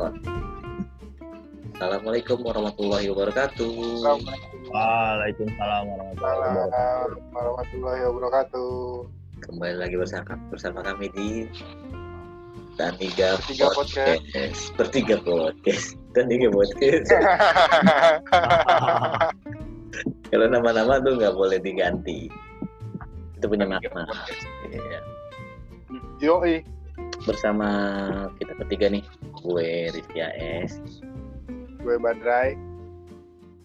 record. Assalamualaikum warahmatullahi wabarakatuh. Waalaikumsalam warahmatullahi wabarakatuh. Kembali lagi bersama bersama kami di Taniga Bertiga Podcast. Bertiga podcast. Taniga Podcast. Kalau nama-nama tuh nggak boleh diganti. Itu punya makna. Iya. Yoi. Bersama kita bertiga nih, gue Rizky AS, Gue Badrai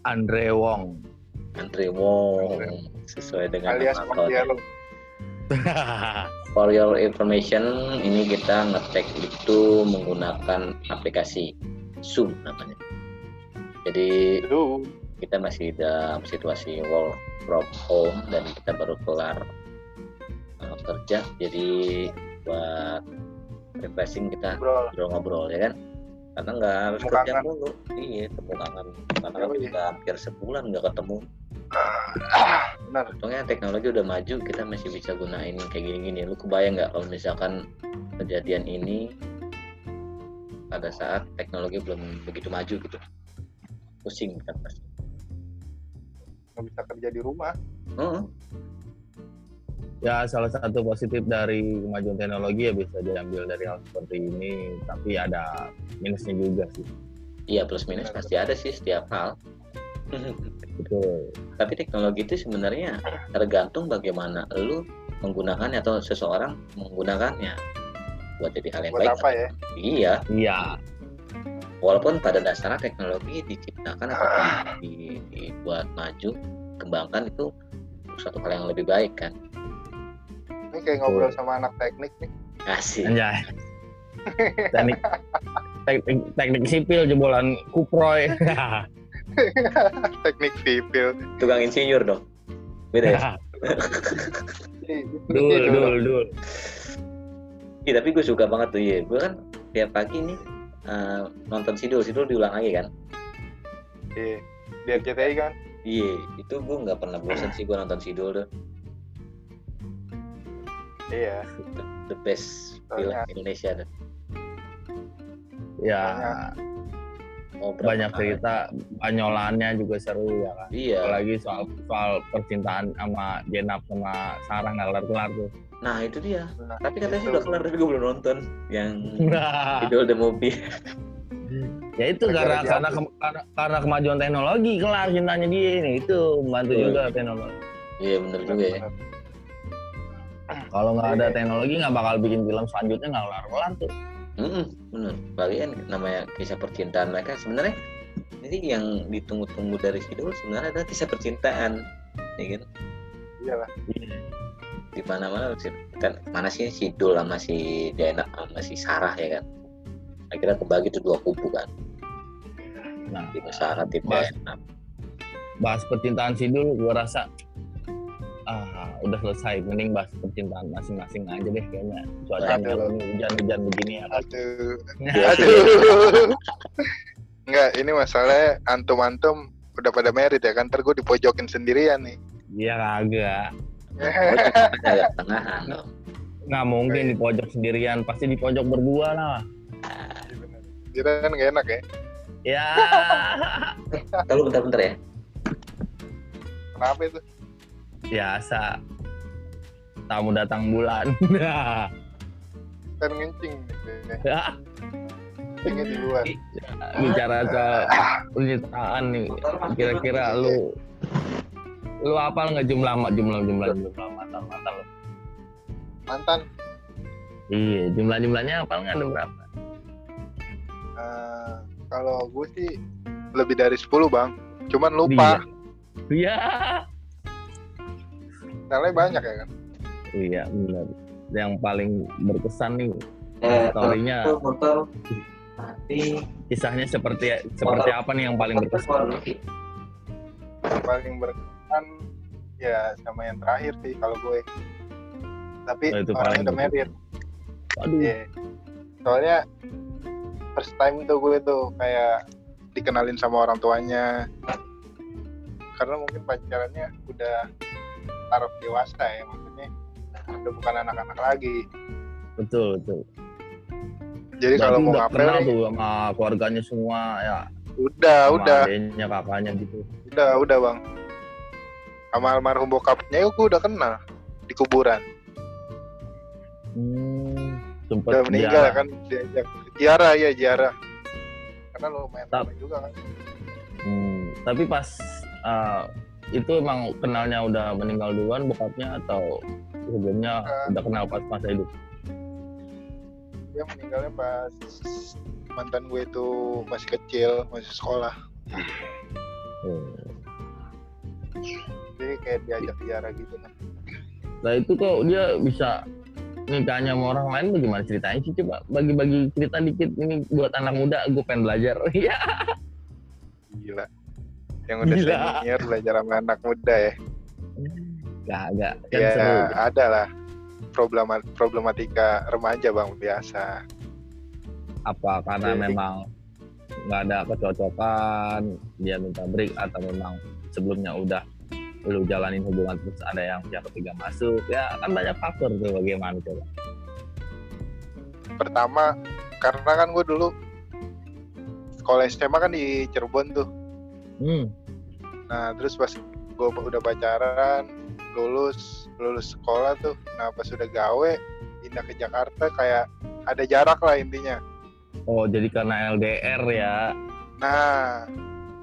Andre Wong. Andre Wong, sesuai dengan alias. For your information, ini kita ngetek itu menggunakan aplikasi Zoom namanya. Jadi Aduh. kita masih dalam situasi work from home dan kita baru kelar uh, kerja. Jadi buat refreshing kita Bro. ngobrol-ngobrol ya kan. Karena nggak harus kerja mulu. Iya, temu kangen. Karena iya. juga hampir sebulan nggak ketemu. Benar. Untungnya teknologi udah maju, kita masih bisa gunain kayak gini-gini. Lu kebayang nggak kalau misalkan kejadian ini pada saat teknologi belum begitu maju gitu? Pusing kan pasti. Nggak bisa kerja di rumah. Heeh. Ya salah satu positif dari kemajuan teknologi ya bisa diambil dari hal seperti ini, tapi ada minusnya juga sih. Iya plus minus pasti ada sih setiap hal. Betul. Tapi teknologi itu sebenarnya tergantung bagaimana lu menggunakannya atau seseorang menggunakannya buat jadi hal yang Buat baik. apa ya? Iya, Iya. walaupun pada dasarnya teknologi diciptakan atau di- dibuat maju, kembangkan itu suatu hal yang lebih baik kan. Kayak ngobrol sama anak teknik nih. Asik. Anjay. Teknik teknik, teknik sipil jebolan kuproy. teknik sipil. Tukang insinyur dong. Beda ya? dul, dul, dul. Iya, tapi gue suka banget tuh ya. Gue kan tiap pagi nih eh, nonton Sidul, Sidul diulang lagi kan. Iya. Di RCTI kan. Iya, itu gue nggak pernah bosan sih gue nonton Sidul tuh. Iya. The, the best film Banyak. Indonesia tuh. Ya berapa banyak kali? cerita banyolannya juga seru ya kan. Iya. Apalagi soal soal percintaan sama Jenap sama Sarah nggak kelar-kelar tuh. Nah itu dia. Nah, Tapi katanya itu. sudah kelar tapi gue belum nonton. Yang Nah, Sidul the movie. ya itu karena Gara-gara karena, ke- karena karena kemajuan teknologi kelar cintanya dia ini itu membantu juga teknologi. Iya bener juga ya. Kalau nggak ada Iya. teknologi nggak bakal bikin film selanjutnya nggak kelar-kelar tuh. Mm-mm, bener. Bagian namanya kisah percintaan mereka sebenarnya ini yang ditunggu-tunggu dari Sidul sebenarnya adalah kisah percintaan, ya kan? Iyalah. Di mana-mana sih- kan mana sih Sidul sama si Dena sama si Sarah ya kan? Akhirnya kebagi tuh dua kubu kan, Nah, tim Sarah tim Mas. Dena. bahas percintaan sih dulu gua rasa ah udah selesai mending bahas percintaan masing-masing aja deh kayaknya cuacanya kalau hujan-hujan begini ya. Aduh. Iya. Enggak, ini masalahnya antum-antum udah pada merit ya kan. Ntar gue dipojokin sendirian nih. Iya kagak agak tengahan dong. nggak mungkin di pojok sendirian pasti di pojok berdua lah Kita kan gak enak ya. ya Kalau bentar-bentar ya. Kenapa itu? Biasa tamu datang bulan Kan ngencing. Ngencingnya di luar. bicara soal percintaan nih kira-kira lu lu apal nggak jumlah jumlah jumlah jumlah mantan mantan lu Mantan. iya jumlah jumlahnya apal nggak ada berapa eh, kalau gue sih lebih dari 10 bang. Cuman lupa. iya Soalnya banyak ya kan. iya benar yang paling berkesan nih Eh, storynya motor mati kisahnya seperti seperti apa nih yang paling berkesan Yang paling berkesan ya sama yang terakhir sih kalau gue. Tapi Oh, itu paling orangnya udah merit. aduh Iya. Soalnya first time tuh gue tuh kayak dikenalin sama orang tuanya. Karena mungkin pacarannya udah taraf dewasa ya maksudnya udah bukan anak-anak lagi. betul betul Jadi kalau mau ngapel kenal nih, tuh sama keluarganya semua ya. udah, sama udah, adenya, kakaknya gitu. udah, udah bang. Sama almarhum bokapnya ya gue udah kenal di kuburan. Hmm, Udah meninggal ziarah. kan diajak ziarah ya ziarah. Karena lumayan Tap. lama juga kan. Hmm, tapi pas uh, itu emang kenalnya udah meninggal duluan bokapnya atau sebelumnya Eh. udah kenal pas masa hidup? Dia meninggalnya pas mantan gue itu masih kecil, masih sekolah. Hmm. Jadi kayak diajak ziarah gitu kan. Nah itu kok dia bisa nikahnya sama orang lain bagaimana ceritanya sih coba bagi-bagi cerita dikit ini buat anak muda gue pengen belajar iya Gila. Yang udah Gila. senior belajar sama anak muda ya. gak gak kan ya seru ada lah problema problematika remaja bang biasa. apa karena Jadi- memang nggak ada kecocokan dia minta break atau memang sebelumnya udah lu jalanin hubungan terus ada yang pihak ketiga masuk ya kan banyak faktor tuh bagaimana coba Pertama karena kan gue dulu sekolah SMA kan di Cirebon tuh. Hmm Nah terus pas gue udah pacaran, lulus lulus sekolah tuh. Nah pas udah gawe pindah ke Jakarta kayak ada jarak lah intinya. oh jadi karena LDR ya Nah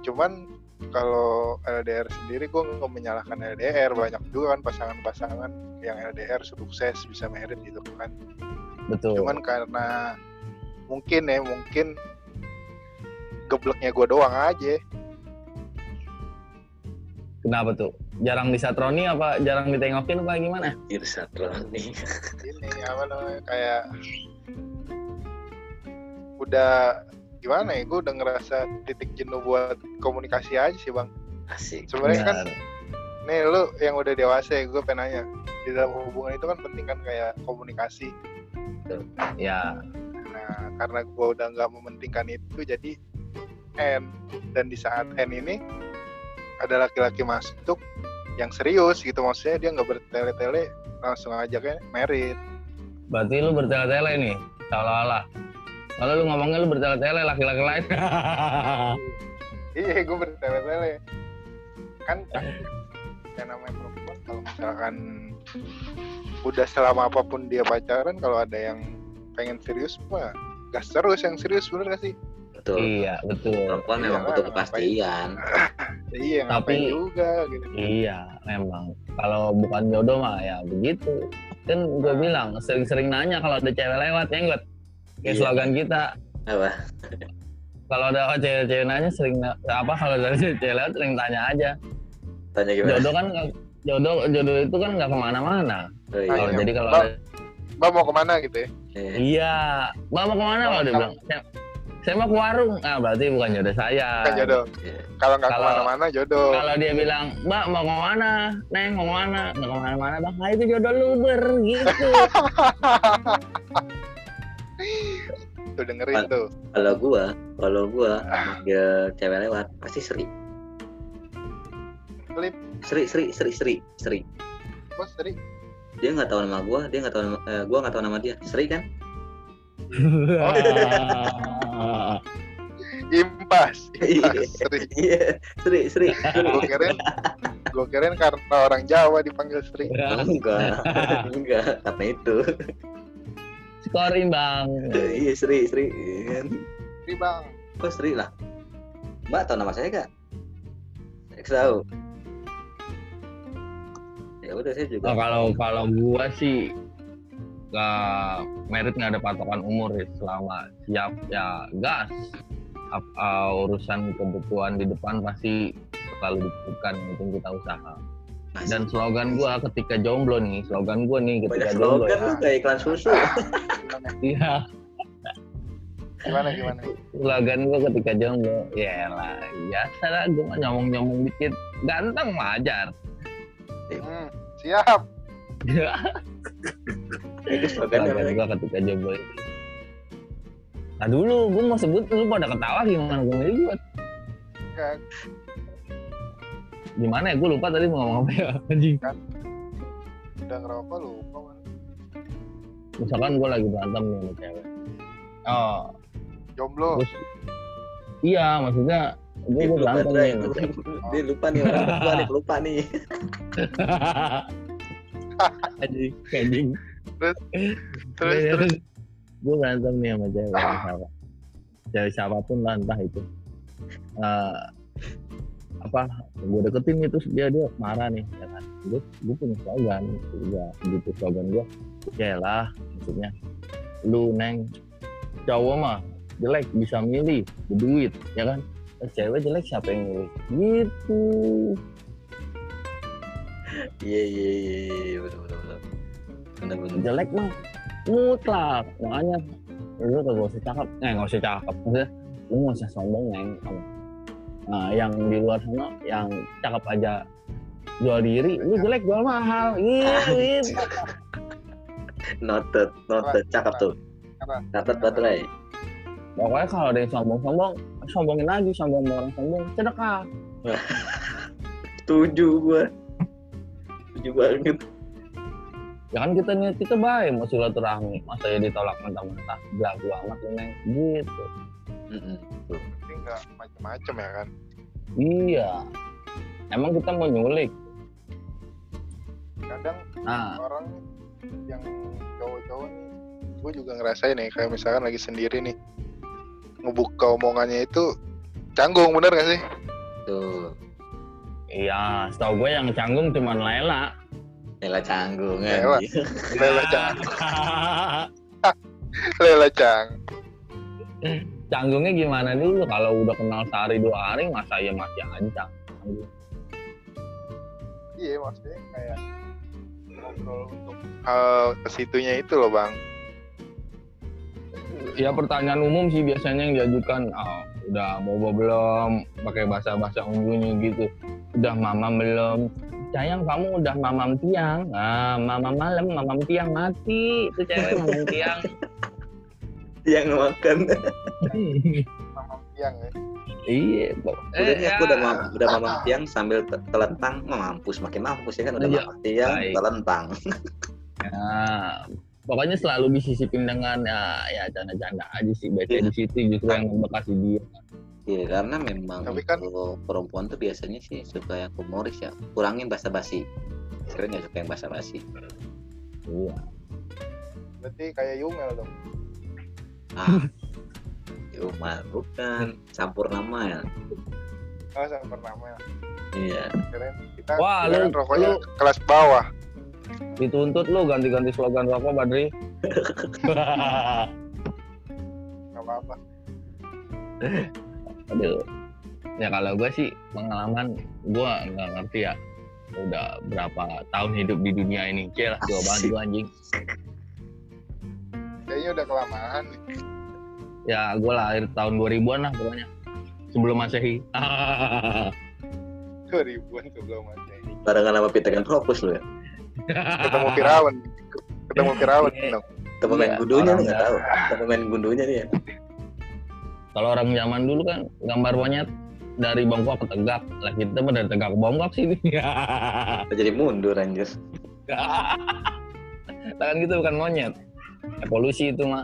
cuman kalau LDR sendiri gue nggak menyalahkan LDR banyak juga kan pasangan-pasangan yang LDR sukses bisa merit gitu kan. betul Cuman karena mungkin ya mungkin gebleknya gue doang aja. Kenapa tuh? Jarang disatroni apa jarang ditengokin apa gimana? Anjir Satroni. ini apa namanya kayak udah gimana ya gue udah ngerasa titik jenuh buat komunikasi aja sih bang. Asik. sebenarnya kan nih lu yang udah dewasa ya gue pengen nanya. Di dalam hubungan itu kan penting kan kayak komunikasi. Ya. Nah karena gue udah nggak mementingkan itu jadi N. Dan di saat N ini ada laki-laki masuk yang serius gitu maksudnya dia nggak bertele-tele langsung ajaknya merit. Berarti lu bertele-tele nih seolah-olah kalau lu ngomongnya lu bertele-tele laki-laki lain. Iya gue bertele-tele. Kan yang namanya perempuan kalau misalkan udah selama apa pun dia pacaran kalau ada yang pengen serius mah gas terus yang serius bener gak sih Betul. iya betul Perempuan Iya memang butuh kepastian. iya Tapi- juga gitu Iya, memang. Kalau bukan jodoh mah ya begitu. Kan gue bilang sering-sering nanya kalau ada cewek lewat ya enggak? Kayak Iya. slogan kita. Apa? Kalau ada cewek-cewek nanya sering na- apa kalau ada cewek lewat sering tanya aja. Tanya gimana? Jodoh kan jodoh jodoh itu kan nggak ke mana-mana. Oh, iya. Kalau jadi kalau ada mbak mau ke mana gitu ya Iya. iya, mbak mau ke mana kalau dia bilang? Saya, mau ke warung. Ah berarti bukan jodoh saya. kan jodoh kalau nggak Kalau- ke mana-mana jodoh Kalau dia bilang, Mbak mau ke mana? Neng mau ke mana? Nggak ke mana-mana bang. Nah itu jodoh lu ber gitu. tuh dengerin tuh Kalau gua, kalau gua manggil cewek lewat pasti Sri. Flip. Sri, Sri, Sri, Sri, Sri. bos tadi Dia nggak tahu nama gua, dia nggak tahu nama, eh, gua nggak tahu nama dia. Sri kan? impas Iya. impas Sri Iya, Sri, Sri. gue kirain gue kirain karena orang Jawa dipanggil Sri enggak, enggak, karena itu. Skorin bang. Iya, Sri, Sri. Iya kan? Sri bang Kok Sri lah? Mbak tahu nama saya gak? Saya tahu. Ya udah saya juga. Oh, kalau kalau gua sih nggak merit nggak ada patokan umur ya selama siap ya gas. Ap- uh, urusan kebutuhan di depan pasti selalu dibutuhkan penting kita usaha. Mas, dan slogan gua ketika jomblo nih slogan gua nih banyak ketika jomblo slogan ya. lu kayak iklan susu. gimana iya. Gimana gimana? Slogan gua ketika jomblo ya lah biasa lah gua mah nyomong nyomong dikit. Ganteng wajar hmm, siap Itu slogan slogan apa? gua ketika jomblo itu. Nah dulu gue mau sebut lu pada ketawa gimana? Gue juga Enggak, gimana ya? Gue lupa tadi mau ngomong apa ya anjing. Udah ngerokok lupa man. misalkan gue lagi berantem nih sama cewek. Oh. Jomblo. terus iya maksudnya gue gue lupa, berantem nih dia lupa nih orang tua nih lupa nih. Anjing anjing Terus Iya, terus. Gue berantem nih sama cewek siapa? Cewek siapa pun lah entah itu. Eh, apa gue deketin nih terus dia dia marah nih ya kan. Gue gue punya slogan juga gitu slogan gue ya lah maksudnya lu neng cowok mah jelek bisa milih berduit ya kan. Eh, cewek jelek siapa yang milih? Gitu. Iya iya iya iya betul betul betul benar benar jelek mah. Mutlak. Makanya lu gak usah cakep. Eh gak usah cakep maksudnya lu gak usah sombong neng Kamu. nah yang di luar sana yang cakep aja jual diri lu jelek jual mahal. Iya gitu. Noted noted. Cakep tuh. Apa? catat buat Ray. Pokoknya kalau ada yang sombong-sombong sombongin lagi sombong sama orang sombong. Sedekah. Setuju gua. Setuju banget ya kan kita niat kita baik mau silaturahmi. Masa ya ditolak mentah-mentah? Belagu amat lu neng. Gitu. Tapi nggak macem-macem ya kan. iya. Emang kita mau nyulik? Kadang nah. orang yang cowok-cowok nih, gue juga ngerasain nih kayak misalkan lagi sendiri nih. Ngebuka omongannya itu canggung bener gak sih? tuh. Iya setahu gue yang canggung cuman Lela Lela canggung Lela. Lela cang, lela cang. canggungnya gimana dulu kalau udah kenal sehari dua hari masa ya masih ancang Iya maksudnya kayak ngobrol untuk hal ke situnya itu loh bang. ya pertanyaan umum sih biasanya yang diajukan oh, udah bobo belum pakai bahasa bahasa unggulnya gitu udah mama belum sayang kamu udah mamam tiang. Ah mama malam mamam tiang mati. Itu cewek mamam tiang. Yang makan. Mamam tiang ya. iya kok. Udah nih aku udah ya. mam- udah mamam tiang sambil te- telentang. Mampus makin mampus ya kan? Udah Iya. mamam tiang Baik. telentang. Nah, pokoknya selalu disisipin dengan ya ya canda-canda aja sih. Biasanya di situ justru yang membekas di dia Iya karena memang Tapi kan- untuk perempuan tuh biasanya sih suka yang humoris ya kurangin basa-basi Keren nggak suka yang basa-basi iya Berarti kayak Yumel dong. ah cuma bukan campur nama ya Oh sama pertama ya. iya Keren kita Wah, lu- rokoknya lu- kelas bawah. dituntut lu ganti-ganti slogan rokok Badri Gak apa-apa. Aduh. Ya kalau gue sih pengalaman gue nggak ngerti ya. Udah berapa tahun hidup di dunia ini? Cel tua banget gua anjing. Kayaknya udah kelamaan. Ya gue lahir tahun 2000-an lah pokoknya. Sebelum masehi. 2000-an sebelum mati. barengan sama Peter kan Propus lu ya? Ketemu Firaun. Ketemu Firaun Iya. temen main gundunya nggak tahu. temen main gundunya nih ya kalau orang zaman dulu kan gambar monyet dari bongkok ke tegak. Lah kita mah dari tegak ke bongkok sih? Jadi mundur anjir. Kan gitu bukan monyet. Evolusi itu mah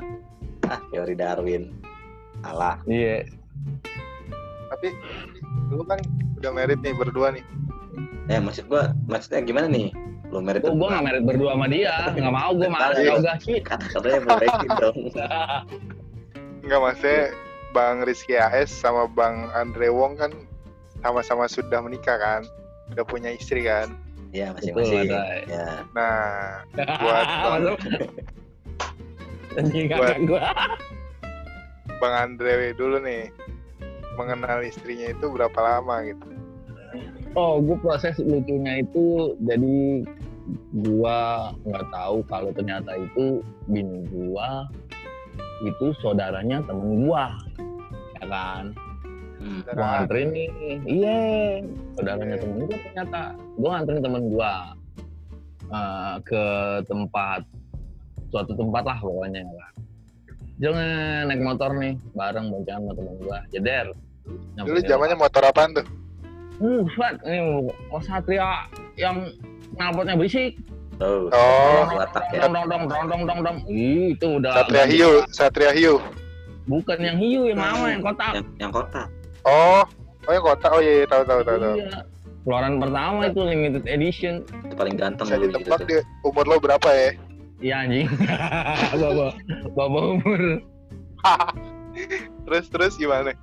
ah teori Darwin. Alah. Iya. Tapi lu kan udah merit nih berdua nih. eh maksud gua maksudnya gimana nih? Lu merit gue gue gak merit berdua sama dia. Nggak mau malas Iya. yoga sih kata katanya berbaikin dong. Enggak maksudnya Bang Rizky AS sama Bang Andre Wong kan sama-sama sudah menikah kan. Udah punya istri kan. ya Betul, masing-masing ya Nah, buat Bang, Buat- Bang Andre dulu nih mengenal istrinya itu berapa lama gitu. oh gue proses lucunya itu jadi gua nggak tahu kalau ternyata itu bini gua itu saudaranya temen gua kan. Hmm. gua Saudara nganterin nih. Iya. Saudaranya temen gua ternyata. Gua nganterin temen gua eh, ke tempat suatu tempat lah pokoknya ya kan jangan naik motor nih bareng boncengan sama temen gua. Jeder dulu zamannya motor. apaan tuh? Uh, Fat, ini mau Satria yang knalpotnya berisik. oh. Oh, watak ya Dong dong dong dong dong dong dong. Ih, itu udah Satria Hiu, Satria Hiu. Bukan yang hiu yang lama yang kotak. Yang, yang kotak. Oh, oh yang kotak. Oh iya, iya tahu tahu tahu tahu. iya. Keluaran pertama itu limited edition. Itu paling ganteng Bisa dulu gitu ditebak tuh. di umur lo berapa ya? iya anjing. Bawa bawa umur. Terus terus gimana?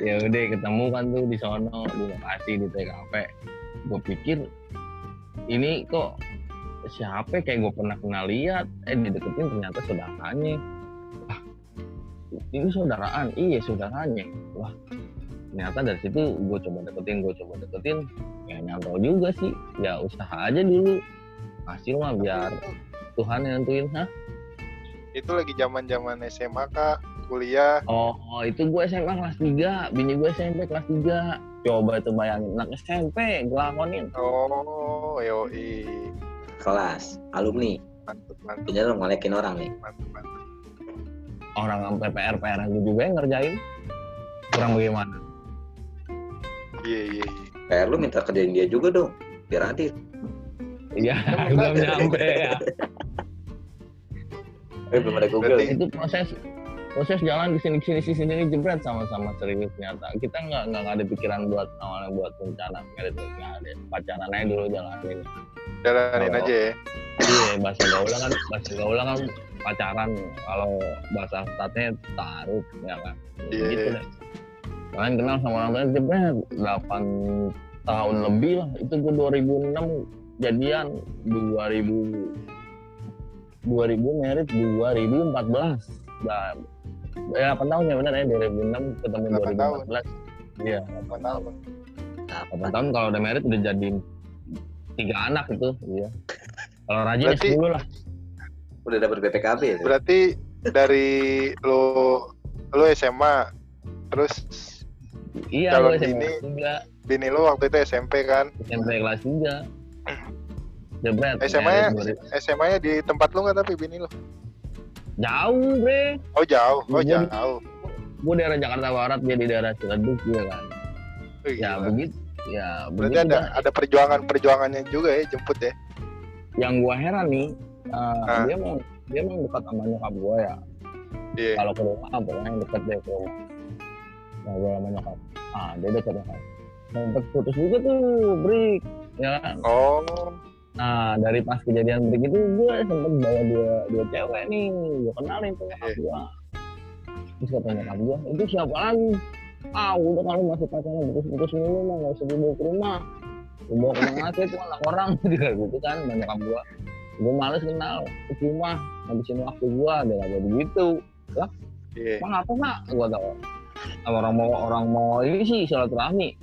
ya udah ketemu kan tuh di sono. Di lokasi di TKP gue pikir ini kok siapa kayak gue pernah kenal lihat eh dideketin ternyata saudaranya. ah ini saudaraan iya saudaranya wah ternyata dari situ gue coba deketin gue coba deketin ya nyantol juga sih ya usaha aja dulu hasil mah biar Tuhan yang nentuin hah Itu lagi zaman zaman SMA kah? Kuliah? Oh, oh, itu gue SMA kelas 3, bini gue SMP kelas 3. Coba tuh bayangin, anak SMP ngelakonin. Oh, yoi. kelas alumni Mantep, mantep, punya lo orang nih mantep. Orang sampai PR PR gue juga yang ngerjain. Kurang bagaimana? Iya, iya, iya. kayak lu minta kerjain dia juga dong biar adil Iya, belum nyampe ya. eh belum ada Google Berarti- Itu proses proses jalan di sini sini sini sini jebret sama-sama serius ternyata kita nggak nggak nggak ada pikiran buat awalnya buat rencana merit nggak ada pacaran aja dulu jalanin Jalanin Oh. aja ya. iya bahasa gaul kan bahasa gaul kan pacaran kalau bahasa statnya taruh ya kan? Iya, gitu iya. deh. Kalian kenal sama orang tuanya jebret 8 tahun lebih lah itu gue 2006 jadian 2000 2000 merit 2014 nah, ya 8 tahun ya benar ya 2006 ketemu 8 tahun. 2014 iya 8 tahun. 8 tahun kalau udah merit udah jadi tiga anak itu iya. Kalau rajin ya Berarti- 10 lah udah dapat BPKB ya Berarti dari lo lo SMA terus iya Kalau SMA bini- bini lo waktu itu SMP kan? SMP kelas 3 jebret SMA-nya merit 2000. SMA-nya di tempat lo nggak tapi bini lo? jauh bre Oh jauh, oh Iya, jauh. gue daerah Jakarta Barat dia di daerah Ciledug ya kan Wih, ya gila. begitu ya Berarti begitu ada dah. ada perjuangan perjuangannya juga ya jemput ya. yang gua heran nih uh, Ah. dia mau dia mau dekat sama nyokap gua ya. Iya. kalau ke rumah pokoknya deket deh ke rumah. Ngobrol sama nyokap. Ah dia deket nyokap. Sempet putus juga tuh break. Ya kan? Oh, nah dari pas kejadian break itu gue sempet bawa dua dua cewek nih. Gue kenalin tuh nyokap Iya. gua. Terus kata nyokap gua itu siapa lagi? Ah udah kalau masih pacaran putus-putus mulu mah gak usah dibawa ke rumah. Bawa ke mana sih itu anak orang dia gitu kan nyokap gua gue males kenal. Cuma ngabisin waktu gua dia kayak begitu iya. emang apa mak gua tau orang mau orang mau ini sih silaturahmi.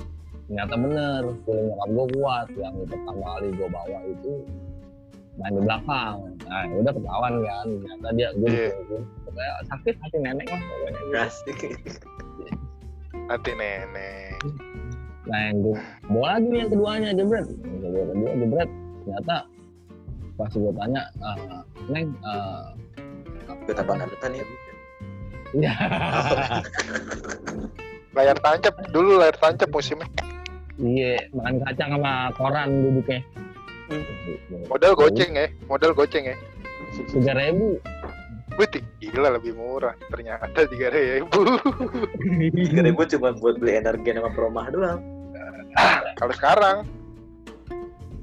Ternyata bener feeling nyokap gua kuat. Yang pertama kali gua bawa itu main di belakang. Nah ya udah ketahuan kan ternyata dia gue pokoknya sakit hati nenek lah pokoknya. Gitu. Asik. Hati nenek. nah yang gue bawa lagi nih yang keduanya jebret. Yang kedua jebret. Ternyata pas gue tanya "Eh, neng eh, Kita bangga ya. ya Layar tancap dulu layar tancap musimnya. iya makan kacang sama koran duduknya Modal goceng ya, modal goceng ya. tiga ribu Wih, gila lebih murah. Ternyata tiga ribu. Tiga ribu cuma buat beli energi sama promah doang. Kalau sekarang,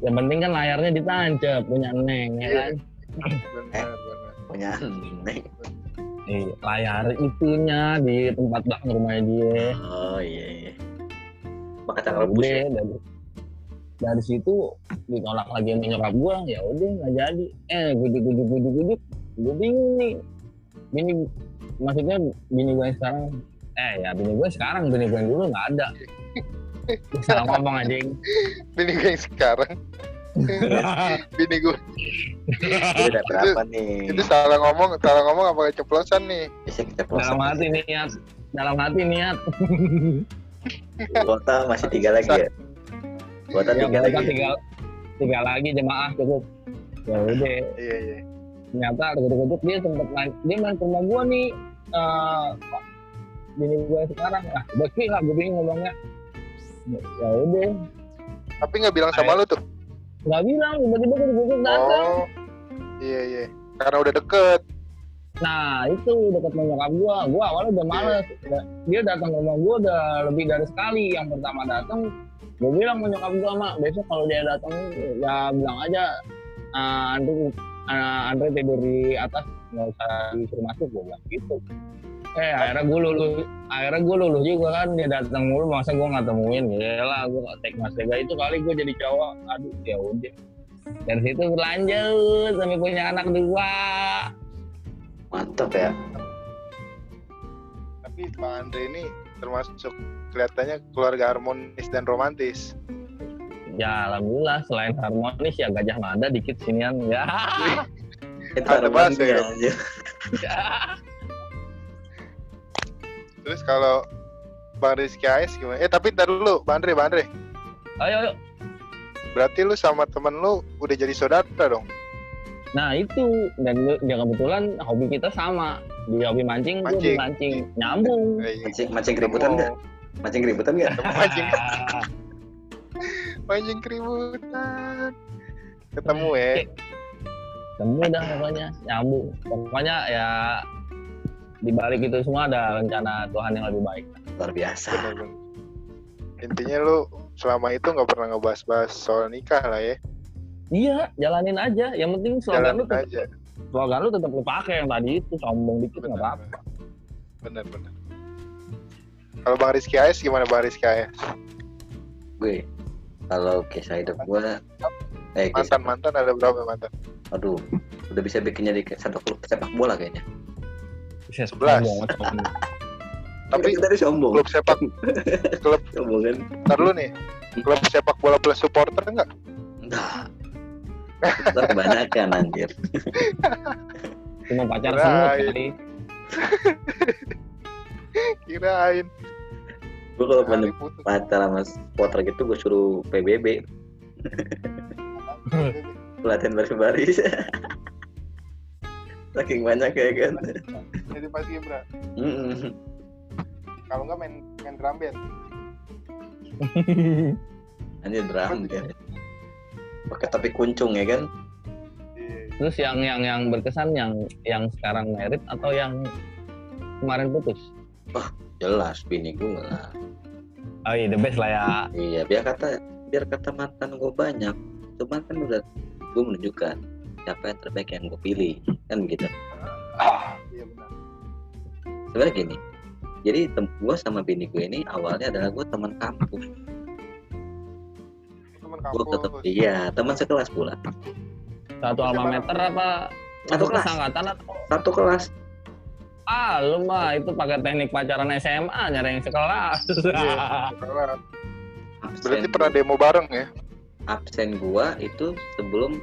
yang penting kan layarnya ditancap punya neng ya kan benar benar. Punya neng. Iya, layar itunya di tempat belakang rumahnya dia Oh iya iya. Makan kacang Ya rebus ya. dari dari situ ditolak lagi sama nyokap gua ya udah nggak jadi eh gujuk gujuk gujuk gujuk gue bingung nih bini maksudnya bini gue yang sekarang eh ya bini gue sekarang bini gue yang dulu nggak ada salah ngomong anjing Bini gue yang sekarang, bini gue Itu udah berapa nih? itu salah ngomong, salah ngomong apa keceplosan nih? Bisa kita dalam hati niat dalam hati niat Kota masih tiga lagi ya. Kota ya tiga lagi. tinggal tiga lagi jemaah cukup ya udah Iya iya. ternyata duduk-duduk dia sempet main dia main ke rumah gua nih eh Pak, bini gue sekarang lah beki lah gue bingung ngomongnya ya udah Tapi nggak bilang sama lu tuh. nggak bilang tiba-tiba gue duduk datang Oh, iya iya. Karena udah deket. Nah itu dekat sama nyokap gua, gua awalnya udah males. Dia datang ke rumah gua udah lebih dari sekali. Yang pertama datang, gua bilang sama nyokap gua mak besok kalau dia datang ya bilang aja uh, Andre uh, Andre tidur di atas nggak usah disuruh masuk gua bilang gitu. Eh akhirnya gue luluh, akhirnya gue luluh juga kan dia datang mulu masa gue nggak temuin? Ya lah gue tek mas tega itu kali gue jadi cowok aduh ya udah. Dari situ berlanjut sampai punya anak dua. Mantap ya. Tapi Pak Andre ini termasuk kelihatannya keluarga harmonis dan romantis. ya alhamdulillah selain harmonis ya gajah mada dikit sinian ya. Itu Ada bahasa ya? Terus kalau Bang Rizky AS gimana? Eh tapi ntar dulu, Bang Andre, Bang Andre. ayo ayo Berarti lu sama temen lu udah jadi saudara dong? nah itu dan lu- ya kebetulan hobi kita sama di hobi mancing gue Mancing. di mancing nyambung Eh, iya. mancing mancing keributan nggak mancing keributan nggak Mancing, mancing keributan. Ketemu ya. Semua dah pokoknya nyambung. Pokoknya ya di balik itu semua ada rencana Tuhan yang lebih baik. luar biasa. Intinya lu selama itu nggak pernah ngebahas-bahas soal nikah lah ya. Iya, jalanin aja. Yang penting slogan lu Jalanin tetap, aja. slogan lu tetap lu pakai yang tadi itu sombong dikit nggak apa-apa. bener bener. Kalau Bang Rizky AS gimana Bang Rizky AS? gue kalau kisah hidup gue eh kisah, Mantan mantan ada berapa mantan? aduh udah bisa bikin jadi kayak satu klub sepak bola kayaknya Sebelas. sombong, sombong. Tapi Kita tadi sombong klub sepak klub sombong kan ntar lu nih klub sepak bola plus supporter enggak? enggak Ntar kebanyakan anjir Cuma pacar semut kali. Kirain. gue kalau pacar sama supporter gitu gue suruh PBB pelatihan baris-baris saking banyak ya kan Jadi pas Ibra. Mm-mm. Kalau enggak main main drum band. anjir drum kan pakai topi kuncung ya kan Iya. Terus yang yang yang berkesan yang yang sekarang merit atau yang kemarin putus? jelas bini gue lah Oh iya, the best lah ya. iya biar kata biar kata mantan gue banyak cuman kan udah gue menunjukkan siapa yang terbaik yang gue pilih kan gitu Iya benar. sebenarnya gini jadi gue sama bini gue ini awalnya adalah gue teman kampus Teman gue tetap kampus. iya teman sekelas pula Satu alma mater apa? Satu kelas. atau? satu kelas Ah, lu mah itu pakai teknik pacaran SMA nyari yang sekelas. Iya, sekelas. Berarti pernah demo bareng ya? absen gua itu sebelum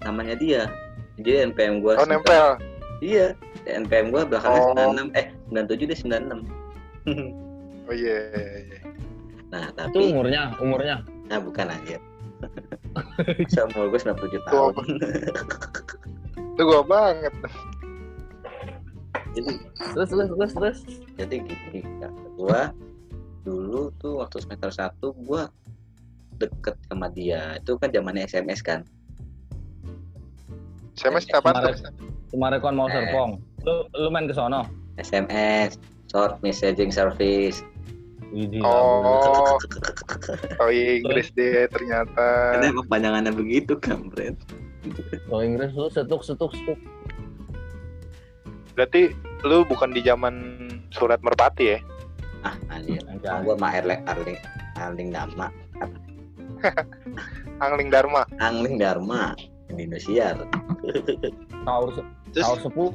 namanya dia jadi NPM gua Oh nempel. iya NPM gua belakangnya Oh. 96 eh 97 dia 96 Oh iya. iya, iya. itu nah tapi umurnya, umurnya. nah bukan anjir Masa umur gue 97 Tua tahun Itu gua banget. jadi Terus terus terus terus. jadi gini kata gua dulu tuh waktu semester 1 gua deket sama dia itu kan zamannya SMS kan Saya masih kapan tuh? Kemarin kon mau Eh. serpong. Lu lu main ke sono. SMS short messaging service Widih. Oh, oh Inggris deh ternyata. Karena emang panjangannya begitu kan, Bret. Kalau Inggris lu setuk setuk setuk. Berarti lu bukan di zaman surat merpati ya? Ah, anjir. Kalau gua mah Erling Arling Arling Dharma, Angling Dharma. Angling Dharma di Indonesia. Se- Terus harus sepuh.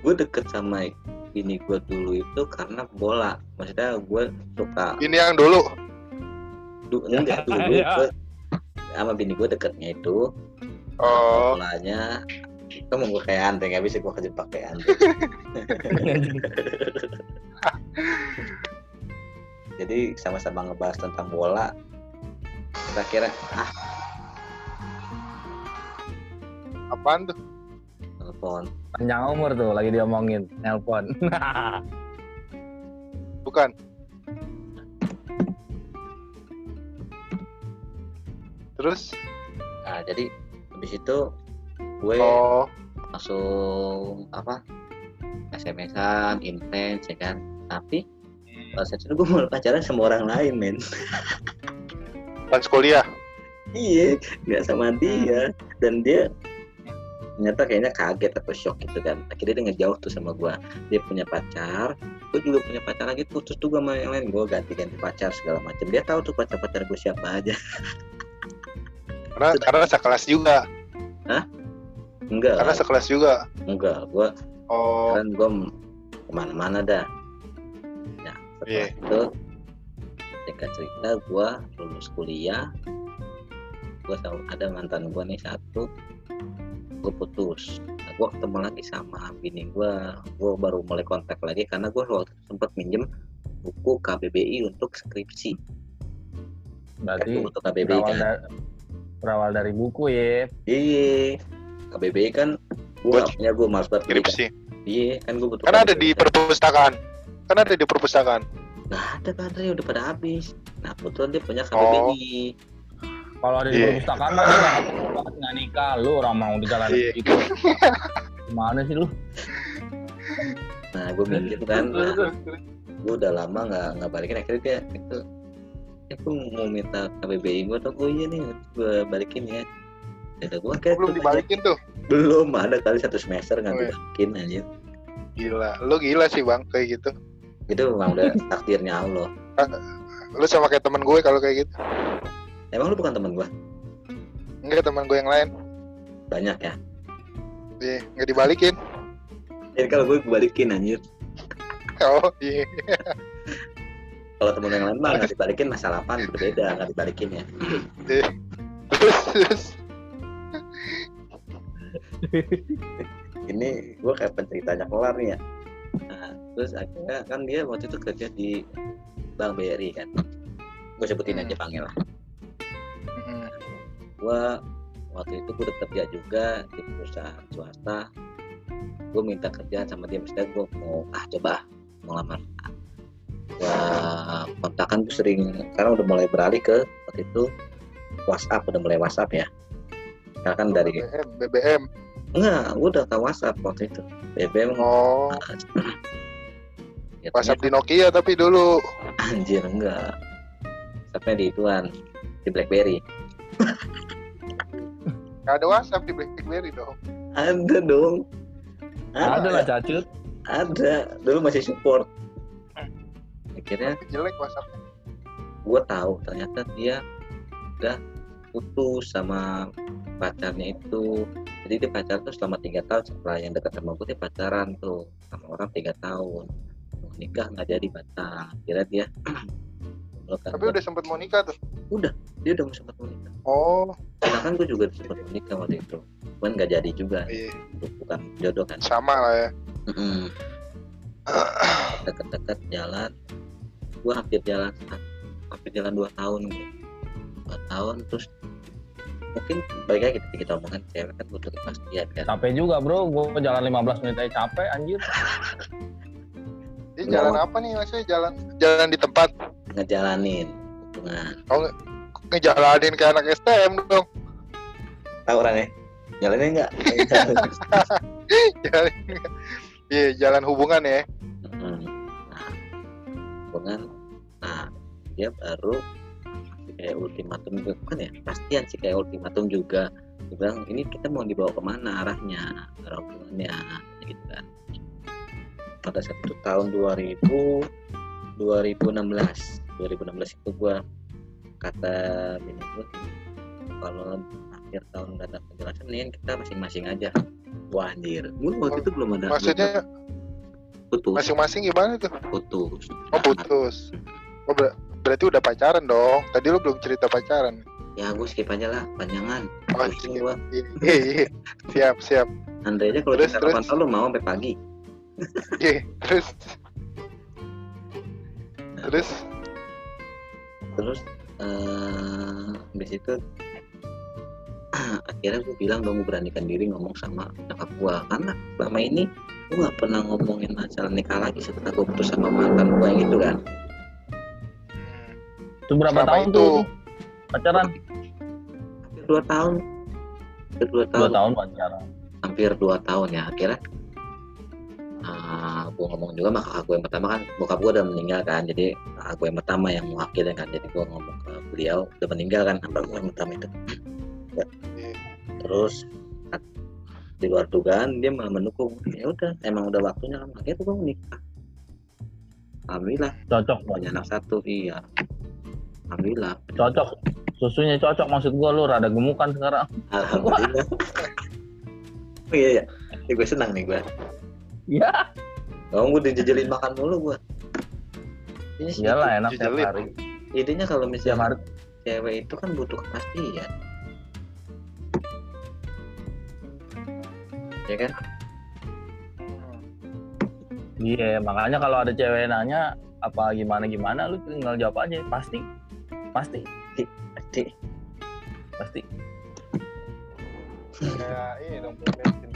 gue deket sama ini gue dulu itu karena bola. Maksudnya gue suka Ini yang dulu. du, enggak dulu Iya. gua- sama bini gue deketnya itu Oh, bolanya itu mau gue kayak Andre nggak bisa gue kejebak kayak Andre jadi sama-sama ngebahas tentang bola kita kira ah apaan tuh? telepon. Panjang umur tuh lagi diomongin nelpon. Bukan. Terus? Nah jadi habis itu gue Oh, langsung apa SMS-an intens ya kan? Tapi pada saat itu gue mau pacaran sama orang lain men pas kuliah. iya nggak sama dia. Dan dia ternyata kayaknya kaget atau shock gitu kan. Akhirnya dia ngejauh tuh sama gue dia punya pacar gue juga punya pacar lagi tuh. Terus tuh gue sama yang lain gue ganti-ganti pacar segala macam. Dia tahu tuh pacar-pacar gue siapa aja. Karena karena sekelas juga. enggak. Karena sekelas juga. enggak gue Oh, kan gue ke mana-mana dah. Ya setelah Iya. itu singkat cerita gue lulus kuliah gue sama ada mantan gue nih satu gue putus nah, gue ketemu lagi sama bini gue gue baru mulai kontak lagi karena gue waktu sempat minjem buku KBBI untuk skripsi Berarti untuk KBBI berawal, kan da- berawal dari buku ya. iya KBBI kan gue punya gue kan. skripsi. iya kan gue butuh Kan ada di kan. perpustakaan. Kan ada di perpustakaan. Nggak ada padahal udah pada habis nah kebetulan dia punya Oh. KBBI Kalau ada di Iya. perpustakaan mah dia nggak nikah lu orang mau di jalan Iya. gitu. Gimana sih lu? nah gue minjem kan nah, gue udah lama nggak nggak balikin akhirnya dia itu aku mau minta KBBI gue tuh oh iya nih gue balikin ya ada gue kayak Belum dibalikin tuh. belum ada kali satu semester nggak Oh, iya. dibalikin aja Gila. Lu gila sih, Bang, kayak gitu. Itu memang udah takdirnya Allah Lu sama kayak temen gue kalau kayak gitu. emang lu bukan teman gue Enggak teman gue yang lain. banyak ya Iya, nggak dibalikin. jadi kalau gue balikin anjir Oh, iya. kalau temen yang lain mah nggak dibalikin masalah apa berbeda nggak dibalikin ya Terus, terus. ini gue kayak penceritanya kelar nih ya nah, terus akhirnya kan dia waktu itu kerja di Bank BRI kan. Gue sebutin aja panggil lah. Mm, gue waktu itu gue udah kerja juga di perusahaan swasta. Gue minta kerjaan sama dia misalnya gue mau ah coba mau lamar. Gue kontakan gue sering sekarang udah mulai beralih ke waktu itu WhatsApp udah mulai WhatsApp ya. Karena kan dari BBM, BBM. enggak gue udah tahu WhatsApp waktu itu. BBM Oh, ya, WhatsApp di Nokia tapi dulu. anjir enggak. WhatsAppnya di ituan di BlackBerry. Nggak ada WhatsApp di BlackBerry dong. ada dong. Ada. Lah cacut. ada. Dulu masih support. Akhirnya Jelek WhatsApp. gue tahu ternyata dia udah putus sama pacarnya itu. Jadi dia pacaran tuh selama tiga tahun. Setelah yang dekat sama gue dia pacaran tuh. Sama orang tiga tahun nikah nggak jadi batal kira dia Melukan Tapi gua. udah sempet mau nikah tuh. dia udah mau sempat mau nikah Oh, sedangkan gue juga sempat mau nikah waktu itu cuman nggak jadi juga iya. bukan jodoh kan Sama lah ya. Deket-deket jalan gue hampir jalan hampir jalan dua tahun gitu dua tahun terus mungkin balik lagi kita, kita omongan cewek kan butuh kepastian kan Capek juga bro, gue jalan 15 menit aja capek anjir. Ini Nggak jalan mau. apa nih maksudnya? Jalan jalan di tempat. ngejalanin hubungan Ngejalanin kayak anak STM dong. tahu orangnya jalannya enggak Jalan. Iya, jalan hubungan ya. Nah hubungan nah dia baru kayak ultimatum juga bukan ya pastian sih kayak ultimatum juga dia bilang ini kita mau dibawa ke mana arahnya arah hubungannya pada satu tahun 2000 2016 2016 itu gua kata bini gua kalau akhir tahun nggak ada penjelasan mendingan kita masing-masing aja wah anjir gua waktu itu belum ada Maksudnya putus masing-masing gimana tuh? putus Oh, putus. Oh, ber- berarti udah pacaran dong. Tadi lu belum cerita pacaran. ya gue skip aja lah panjangan Oh, iya. gua Iya, iya. Siap, siap. Andre aja kalau Terus, kita terus. lu mau sampai pagi Iya, terus? Terus? Terus eh habis itu akhirnya gue bilang dong gue beranikan diri ngomong sama nyokap gue karena selama ini gue nggak pernah ngomongin masalah nikah lagi setelah gue putus sama mantan gue yang itu kan. Itu berapa Selama tahun itu. tuh? Pacaran? hampir dua tahun. Hampir dua dua tahun. tahun pacaran. Hampir dua tahun ya akhirnya uh, gue ngomong juga sama kakak gue yang pertama kan bokap gue udah meninggal kan jadi kakak gue yang pertama yang mewakili kan jadi gue ngomong ke beliau udah meninggal kan? Abang gue yang pertama itu. Ya. Iya. terus di luar dugaan dia malah mendukung. Ya udah emang udah waktunya kan akhirnya gue menikah alhamdulillah. Cocok punya anak satu iya. Alhamdulillah. Cocok. Susunya cocok maksud gua lu rada gemukan sekarang. Alhamdulillah. Oh iya ya ya gue senang nih gue iya Kamu gue dijejelin makan mulu gue. Sih, iyalah enak tiap hari. Intinya kalau misalnya hari. cewek itu kan butuh kepastian. Ya kan? iya makanya kalau ada cewek nanya apa gimana gimana? Lu tinggal jawab aja pasti. Pasti. Pasti. pasti. Kayak ini dong bom bensin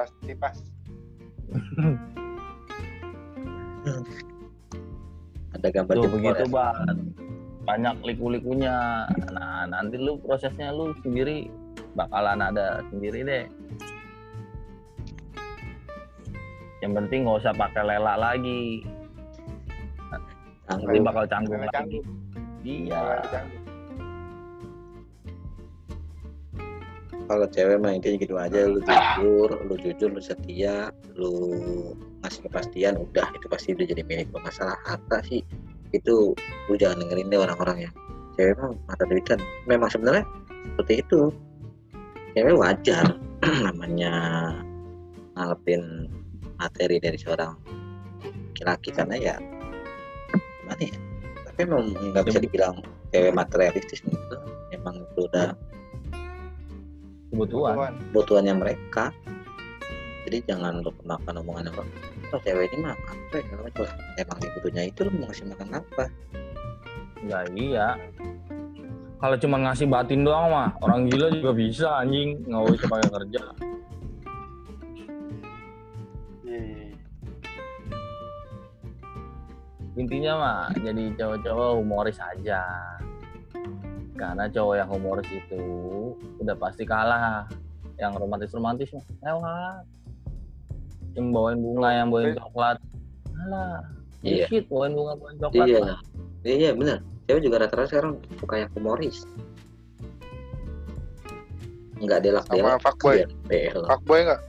pasti pas Ada gambar tuh jempol begitu ya. banget banyak liku-likunya. Nah nanti lu prosesnya lu sendiri bakalan ada sendiri deh. Yang penting nggak usah pakai lela lagi. Nanti bakal canggung lagi. Canggung. iya Kalau cewek mah intinya gitu aja lu jujur, lu jujur, lu setia, lu ngasih kepastian udah itu pasti udah jadi milik. Masalah harta sih itu lu jangan dengerin deh orang-orang ya. Cewek mah mata duitan. Memang sebenarnya seperti itu. Cewek wajar namanya ngarepin materi dari seorang laki-laki karena ya gimana ya tapi emang nggak bisa dibilang cewek materialistis gitu emang itu udah Kebutuhan. kebutuhannya mereka jadi jangan lu makan omongan orang oh cewek ini mah apa ya? Macam emang dibutuhnya itu lu mau ngasih makan apa? Ya iya. Kalau cuma ngasih batin doang mah orang gila juga bisa anjing. Nggak usah pakai kerja. Intinya mah jadi cowok-cowok humoris aja. Karena cowok yang humoris itu udah pasti kalah. Yang romantis romantis mah lewat yang bawain bunga yang bawain coklat alah Iya. dikit bawain bunga bawain coklat iya mah. iya benar cewek juga rata-rata sekarang suka yang humoris nggak delak Sama delak fuckboy. BL Fuckboy nggak?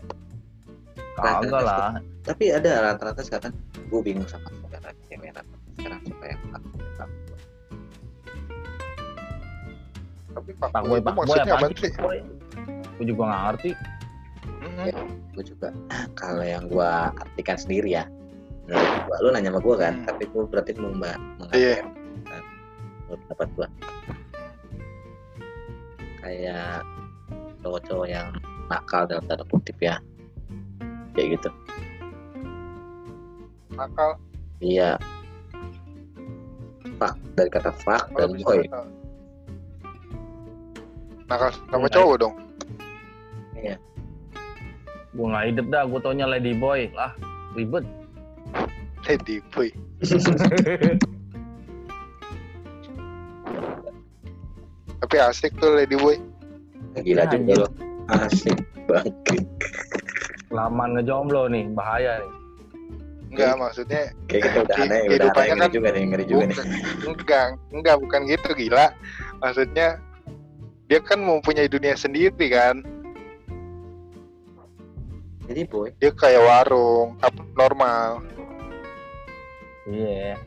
kagak lah tapi ada rata-rata sekarang gue bingung sama saudara cewek rata sekarang suka yang fuckboy. Tapi pak fuckboy boy itu pak boy maksudnya apa sih? boy gue juga nggak ngerti. Ya. gue juga kalau yang gue artikan sendiri ya menurut gua, lu nanya sama gue kan Hmm. tapi gue berarti mau mbak Iya. menurut pendapat gue kayak cowok-cowok yang nakal dalam tanda kutip ya kayak gitu Nakal. iya fuck dari kata fuck dan boy nakal. Sama Enggak. cowok dong. Gue nggak hidup dah gue taunya lady boy lah ribet Lady boy. Tapi asik tuh Lady boy. gila Ya, juga anjing. lo asik banget laman ngejomblo nih bahaya nih Enggak maksudnya kayak kita udah aneh udah aneh ngeri kan juga nih ngeri juga nih bukan, enggak, enggak bukan gitu gila. Maksudnya dia kan mempunyai dunia sendiri kan. Jadi boy. Dia kayak warung, apa normal. iya.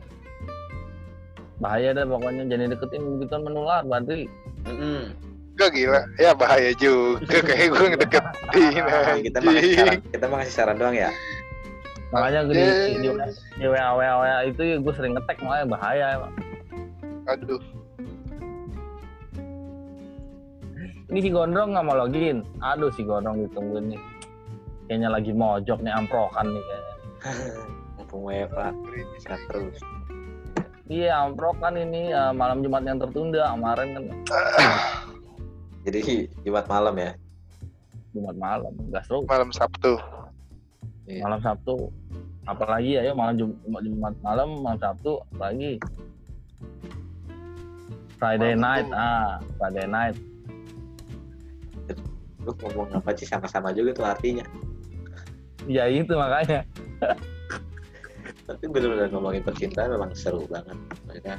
Bahaya dah pokoknya jangan deketin begitu menular berarti. Mm-mm. Enggak gila. Ya bahaya juga. Kayak gue ngedeketin Ah, kita mah saran kita mah ngasih saran doang ya. Makanya gue di, di WA WA WA itu ya gue sering ngetek makanya bahaya emang Aduh, ini si gondrong nggak mau login? Aduh si gondrong ditungguin nih kayaknya lagi mojok nih amprokan nih kayaknya. Mumpung WFA sehat terus. Iya amprokan ini ya, malam jumat yang tertunda kemarin kan. Jadi Jumat malam ya? Jumat malam gas terus. Malam Sabtu. Iya. malam sabtu. Apalagi ya, ya malam Jum- jumat malam malam sabtu apalagi? Friday Malam night itu. ah Friday night. Lu ngomong apa sih? Sama-sama juga tuh artinya ya itu makanya tapi benar-benar ngomongin percintaan memang seru banget maksudnya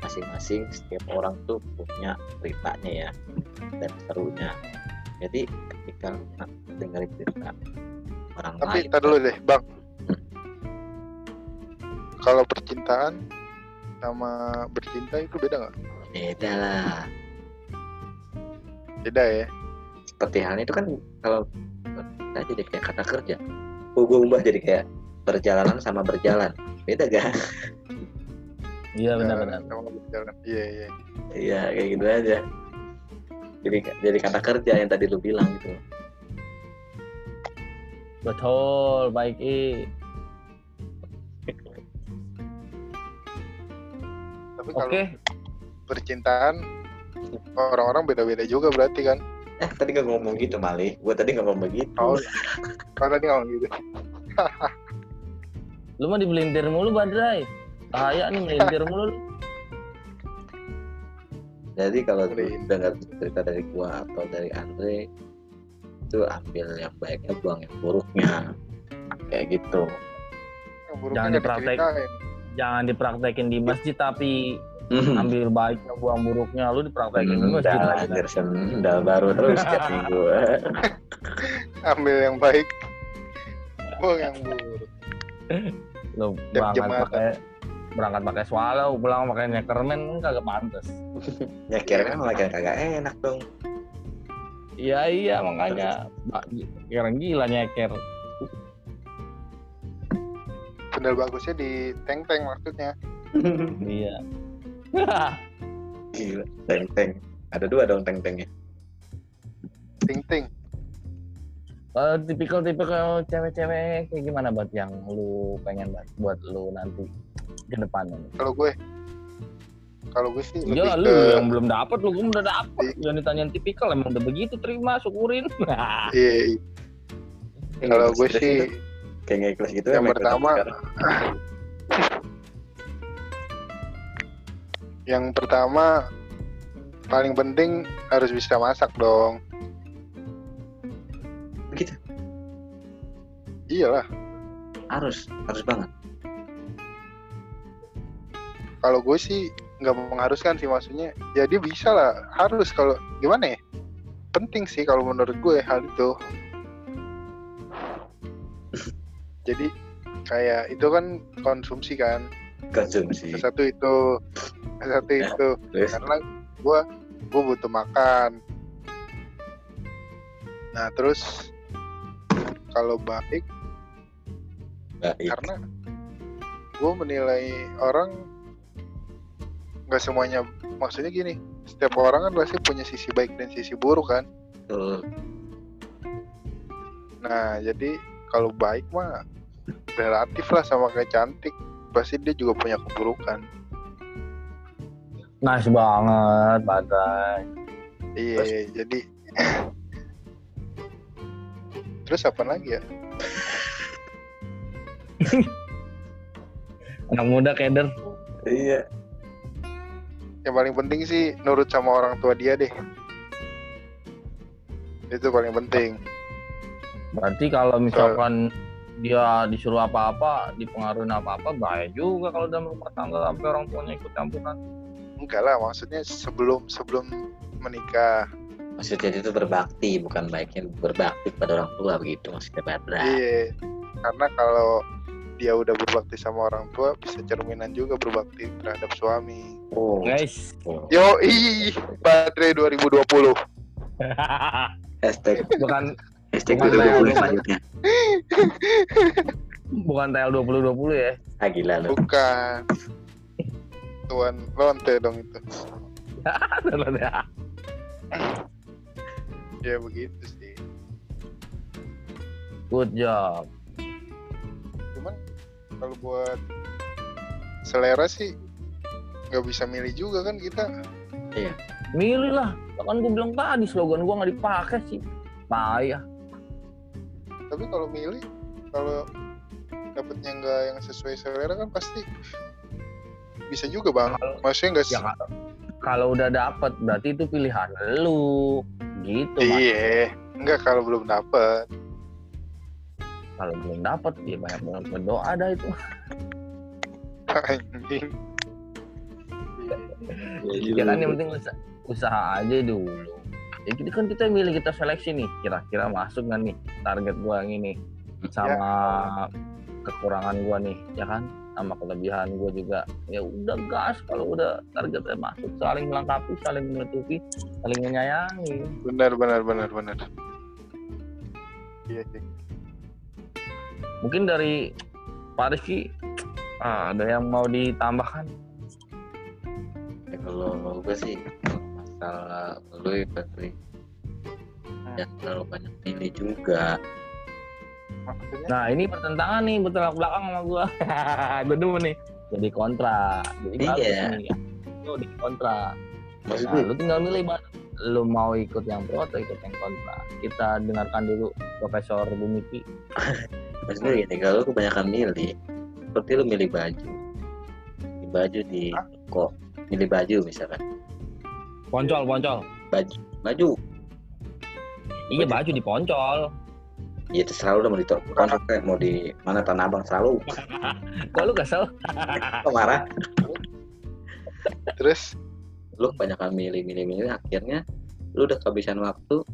masing-masing setiap orang tuh punya ceritanya ya dan serunya jadi ketika dengerin cerita orang Tapi lain tar dulu deh, Bang. Kalau percintaan sama bercinta itu beda nggak? beda lah Beda ya. seperti halnya itu kan kalau kita jadi kayak kata kerja gue ubah jadi kayak perjalanan sama berjalan beda gak? iya benar-benar Sama berjalan. Iya iya. iya kayak gitu aja jadi jadi kata kerja yang tadi lu bilang gitu betul baik i Tapi oke kalau percintaan orang-orang beda-beda juga berarti kan. Eh tadi gak ngomong gitu Mali. Gue tadi gak ngomong begitu Oh, kalau tadi ngomong gitu. lu mah dibelintir mulu badrai. Bahaya nih melintir mulu. Lu. jadi kalau dengar cerita dari gua atau dari Andre itu ambil yang baiknya buang yang buruknya. Kayak gitu. Yang buruknya Jangan dipraktek. jangan dipraktekin di masjid tapi ambil baiknya buang buruknya lu dipraktekin di Hmm, masjid dah, lagi. anjir, sendal baru terus tiap minggu Ambil yang baik. Buang yang buruk. lu berangkat pakai berangkat pakai swallow pulang pakai neckerman kan kagak pantas malah kayak kagak enak dong iya iya makanya kira gila nyeker Sendal bagusnya di teng-teng maksudnya. iya gila teng teng ada dua dong teng tengnya Ting-ting. Eh, tipikal-tipikal cewek-cewek kayak gimana buat yang lu pengen buat, buat lu nanti ke depannya? Kalau gue kalau gue sih Iya lu ke yang belum dapet lu gua udah dapet jangan ditanyain tipikal emang udah begitu terima syukurin iya, iya. Kalau gue Stress sih itu. kayak nggak ikhlas gitu yang emang ikhlas pertama- yang pertama paling penting harus bisa masak dong. begitu Iyalah. harus harus banget Kalau gue sih nggak mengharuskan sih maksudnya. Jadi bisa lah. Harus kalau gimana ya? Penting sih kalau menurut gue hal itu. Jadi kayak itu kan konsumsi kan. Konsumsi Satu itu, satu itu. terus? Karena gue gue butuh makan. Nah terus kalau baik baik. karena gue menilai orang nggak semuanya maksudnya gini setiap orang kan pasti punya sisi baik dan sisi buruk kan? Betul. nah jadi kalau baik mah relatif lah sama kayak cantik pasti dia juga punya keburukan. Nice banget badai. Iya jadi terus apa lagi ya? Anak muda keder. Iya. Yang paling penting sih nurut sama orang tua dia deh. Itu paling penting. Berarti kalau misalkan dia disuruh apa-apa dipengaruhi apa-apa bahaya juga kalau dalam rumah tangga sampai orang tuanya ikut campuran. Enggak lah maksudnya sebelum sebelum menikah. Maksudnya itu berbakti bukan baiknya berbakti pada orang tua begitu maksudnya Badra. Iya karena kalau dia udah berbakti sama orang tua bisa cerminan juga berbakti terhadap suami. Oh, guys. Oh. yo ih baterai 2020 hashtag. Bukan hashtag Bukan 2020 lah. selanjutnya. Bukan TL 2020 ya? Ah gila lu. Bukan. Tuan lonte dong itu. Ya begitu sih. Good job. Cuman kalau buat selera sih nggak bisa milih juga kan kita. Milih lah. Kan gue bilang tadi slogan gue nggak dipakai sih. Payah tapi kalau milih kalau dapetnya nggak yang sesuai selera kan pasti bisa juga bang maksudnya nggak ya ka- kalau udah dapet berarti itu pilihan lu gitu iya Enggak kalau belum dapet. Kalau belum dapat ya banyak banget berdoa ada itu. Anjing. Ya kan yang penting usaha, usaha aja dulu. Ya kita kan kita milih kita seleksi nih, kira-kira masuk nggak nih target gua yang ini sama kekurangan gua nih, ya kan? Sama kelebihan gua juga. Ya udah gas kalau udah targetnya masuk, saling melengkapi, saling menutupi, saling menyayangi. Benar benar benar benar. Iya sih. Mungkin dari Pak Rizky ah, ada yang mau ditambahkan? Ya, kalau gue sih masalah lu ya jangan terlalu banyak milih juga Maksudnya Nah ini pertentangan nih bertolak belakang sama gua. gua dulu nih jadi kontra. Jadi Iya. nih. Lu di kontra. Nah, gue lu tinggal milih Bang. Lu mau ikut yang pro atau ikut yang kontra. Kita dengarkan dulu Profesor Bumiki. maksud gue gini kalau lu kebanyakan milih seperti lu milih baju milih baju di kok milih baju misalkan Poncol, poncol. baju baju Iya Baju. baju di poncol. ya terserah lu udah mau di kayak mau di mana tanah abang selalu Kok lu kesel? kok marah terus lu kebanyakan milih milih milih akhirnya lu udah kehabisan waktu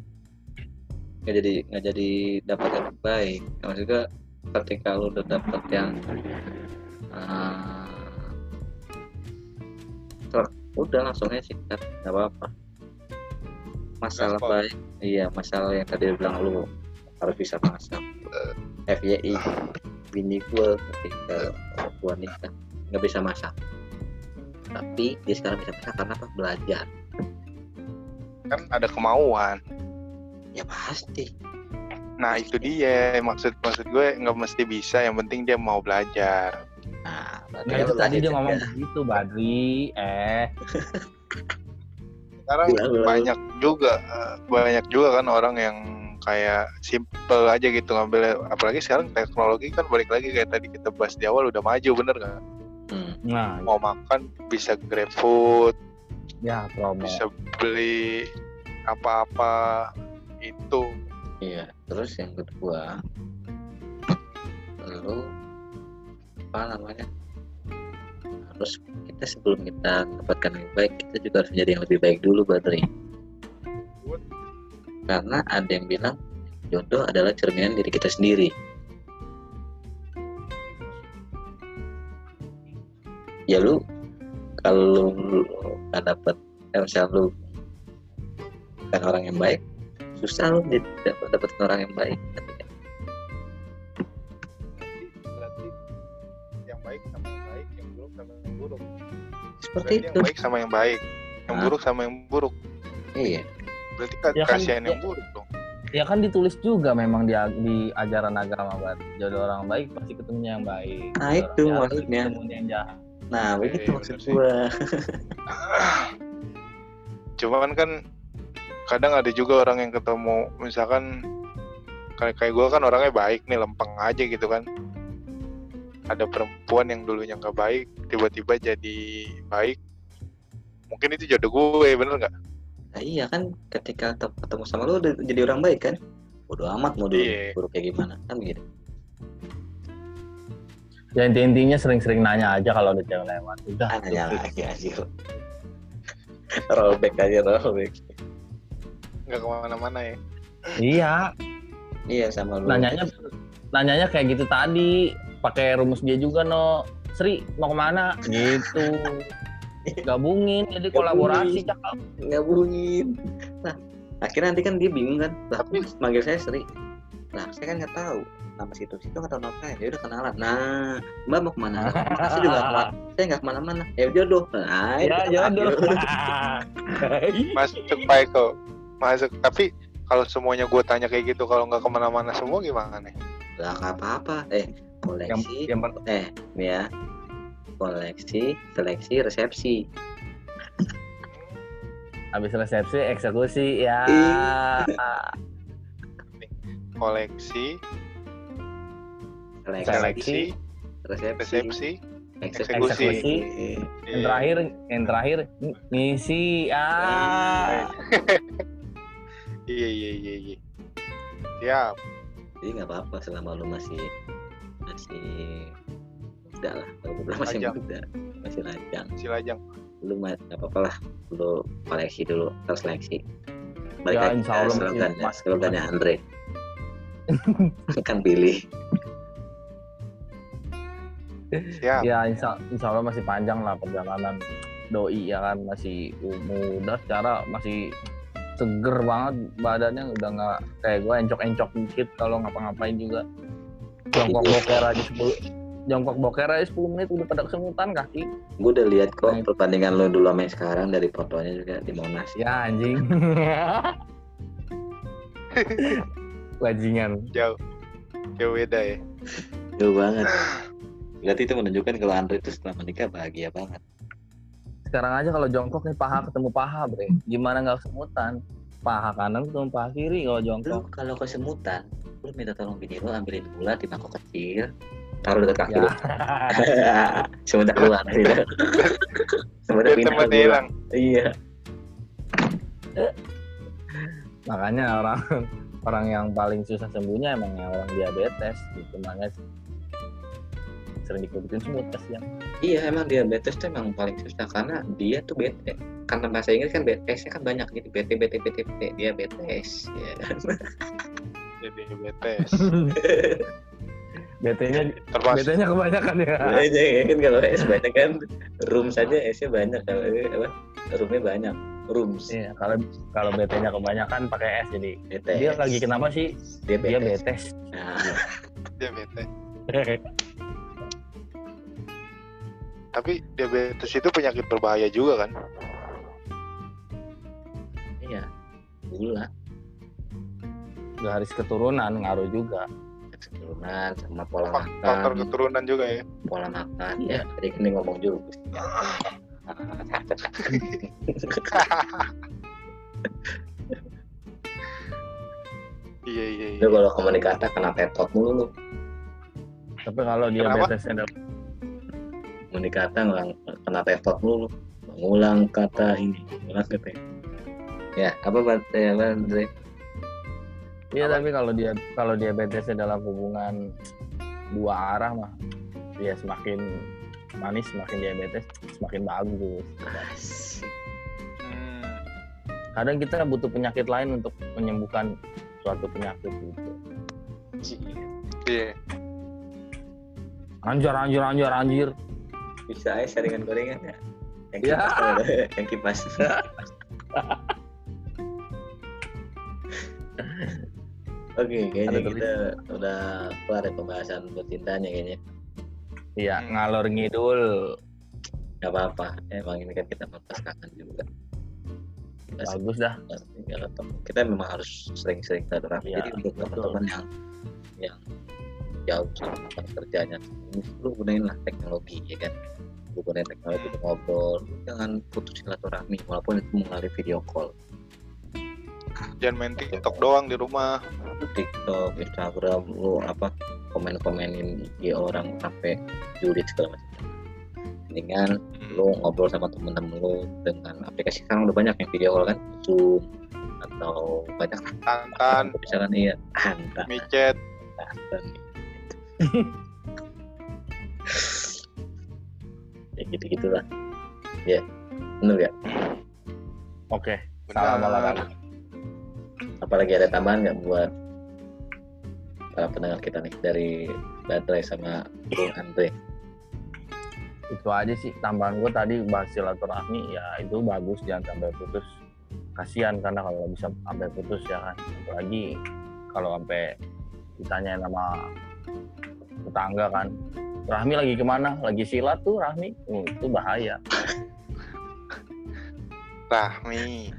nggak jadi nggak jadi dapat yang baik maksudnya ketika lu udah dapat yang eh, ter- udah langsung aja sikat nggak apa-apa masalah Gaspol. baik iya masalah yang tadi bilang lu harus bisa masak FYI bini gue ketika gua nikah nggak bisa masak tapi dia sekarang bisa masak karena apa belajar kan ada kemauan. ya pasti Nah itu dia maksud maksud gue nggak mesti bisa. Yang penting dia mau belajar. nah berarti Nah itu tadi dia ngomong begitu Badri. Eh, Sekarang Iya, bener. banyak juga eh, banyak juga kan orang yang kayak simple aja gitu ngambil apalagi sekarang teknologi kan balik lagi kayak tadi kita bahas di awal udah maju bener nggak? Hmm, nah mau makan bisa grab food ya promo. bisa beli apa-apa itu. Iya terus yang kedua lu apa namanya harus kita sebelum kita mendapatkan yang baik kita juga harus menjadi yang lebih baik dulu Badri. Karena ada yang bilang jodoh adalah cerminan diri kita sendiri. Ya lu kalau lu gak dapet misalnya lu bukan orang yang baik susah lu dapat orang yang baik. berarti seperti berarti itu yang baik sama yang baik yang Hah? buruk sama yang buruk iya berarti kan Ya kan, kasihan yang ya. buruk dong Ya kan ditulis juga memang di, di ajaran agama Bad. Jodoh orang baik pasti ketemunya yang baik. Nah, Jodoh itu orang jahat maksudnya. Ketemunya yang jahat. nah begitu Iya, maksud gua cuman kan kadang ada juga orang yang ketemu misalkan kayak kayak gue kan orangnya baik nih lempeng aja gitu kan ada perempuan yang dulunya nggak baik tiba-tiba jadi baik mungkin itu jodoh gue bener nggak nah, iya kan ketika ketemu sama lu udah jadi orang baik kan bodo amat mau dulu Iya. buruk kayak gimana kan gitu Ya inti intinya sering-sering nanya aja kalau ada cewek lewat. Udah. ah nanya tuh. lagi aja rollback aja rollback nggak ke mana-mana ya Iya. iya sama lu Nanyanya nanyanya kayak gitu tadi. Pakai rumus dia juga no. Sri mau ke mana? Gitu. Gabungin jadi kolaborasi cakep. ngabungin nah akhirnya nanti kan dia bingung kan. Lah Tapi- kok manggil saya Sri. Nah saya kan nggak tahu. Nama situ situ nggak tahu nama saya. Ya udah kenalan. Nah mbak mau ke mana? Saya juga nggak ke mana saya nggak ke mana-mana. Ya jodoh. Nah Ya jodoh. masuk Pak Eko masuk. Tapi kalau semuanya gue tanya kayak gitu kalau nggak ke mana-mana semua gimana nih? Lah nggak apa-apa. Eh koleksi yang per- eh ya. Koleksi seleksi resepsi. Habis resepsi eksekusi ya. koleksi. Seleksi, seleksi. resepsi, resepsi. eksekusi, eksekusi. Yang terakhir, yang terakhir ngisi ah. iya iya iya iya. Siap. Jadi nggak apa-apa selama lu masih masih muda lah. Kalau gue bilang masih Lajang. muda masih lajang. Si lajang. Lu nggak apa-apa lah lu koleksi dulu terus seleksi. Balik Ya, lagi insya ke Allah masih- slogannya masih- slogannya Andre. Kan pilih. Siap. Ya insya, insya Allah masih panjang lah perjalanan doi ya kan? Masih muda secara masih seger banget badannya. Udah nggak kayak gue encok-encok dikit kalau ngapa-ngapain juga jongkok boker aja 10 jongkok boker aja 10 menit udah pada kesemutan kaki gue udah lihat kok Nah. pertandingan lo dulu sama sekarang dari fotonya juga di Monas ya anjing bajingan jauh jauh beda ya jauh banget berarti itu menunjukkan kalau Andre itu setelah menikah bahagia banget sekarang aja kalau jongkok nih paha ketemu paha bre gimana nggak kesemutan paha kanan ketemu paha kiri kalau lu jongkok. kalau kesemutan lu minta tolong bini lu ambilin gula di mangkok kecil taruh dekat kaki ya. Lu sebentar keluar sebentar pindah temennya gula hilang. Iya. Makanya orang orang yang paling susah sembuhnya emang yang orang diabetes gitu. Makanya sering dikubutin semut kasihan Iya emang diabetes tuh emang paling susah karena dia tuh bete. Karena bahasa Inggris kan BTS kan banyak gitu bete bete bete bete diabetes ya kan. jadi diabetes BT-nya termasuk BT-nya kebanyakan ya. Banyak ya kan kalau S banyak kan room saja S-nya banyak kalau ini apa roomnya banyak rooms. Iya kalau kalau BT-nya kebanyakan pakai S jadi. BTS. dia lagi kenapa sih? Dia diabetes. betes Nah, diabetes tapi diabetes itu penyakit berbahaya juga kan? Iya. Gula. Garis keturunan ngaruh juga. Keturunan sama pola Fak- faktor makan. keturunan juga ya? Pola makan ya. Tadi kan ngomong dulu iya iya lu iya kalau komunikasi kena tetot mulu lu. Tapi kalau diabetesnya ada komunikasi ngulang kena tetot mulu ngulang kata ini ngulang kata ini. ya apa ya apa Andre? Iya Apa? tapi kalau dia kalau diabetesnya dalam hubungan dua arah mah dia semakin manis semakin diabetes semakin bagus. Hmm, Kadang kita butuh penyakit lain untuk menyembuhkan suatu penyakit gitu. iya Anjir anjir anjir anjir. Bisa aja saringan gorengan ya yang Ya. kipas yang kipas Oke, kayaknya Ada kita udah kelar ya pembahasan percintanya kayaknya. Iya Hmm. ngalor ngidul. Gak apa-apa, emang ini kan kita melepas kangen juga. Kita Bagus dah. Kita memang harus sering-sering silaturahmi. Iya, Jadi untuk teman-teman yang yang jauh sama tempat kerjanya, lu gunain lah teknologi ya kan. Lu gunain teknologi untuk ngobrol, lu jangan putus silaturahmi walaupun itu melalui video call. jangan main tiktok doang di rumah. TikTok, Instagram, lu apa komen-komenin IG orang sampai julid segala macam. Mendingan Hmm, lu ngobrol sama temen-temen lu dengan aplikasi sekarang udah banyak yang video call kan, Zoom atau banyak tantan misalkan iya hantar micet ya gitu gitulah ya bener gak Oke. Salam benar olahraga. apalagi ada tambahan nggak buat para pendengar kita nih dari Badrai sama Bung Andre Itu aja sih tambahan gue tadi bahas silaturahmi ya itu bagus jangan sampai putus. Kasihan karena kalau bisa sampai putus ya kan. Apalagi kalau sampai ditanya sama tetangga kan. Rahmi lagi ke mana? Lagi silat tuh Rahmi. Uh, itu bahaya. Rahmi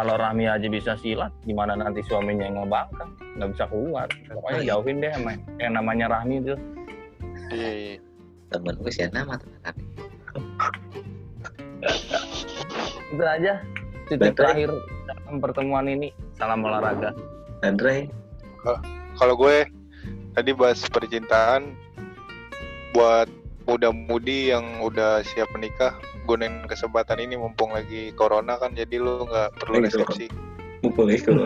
kalau Rami aja bisa silat, gimana nanti suaminya yang ngebangkang? Nggak bisa keluar. Pokoknya jauhin deh sama yang namanya Rahmi itu. iya iya temen gue sih nama temen tapi Itu aja titik terakhir dalam pertemuan ini. Salam olahraga. Andre kalau gue tadi bahas percintaan buat muda-mudi yang udah siap menikah gunain kesempatan ini mumpung lagi corona kan jadi lu nggak perlu Lagi corona. resepsi boleh kalau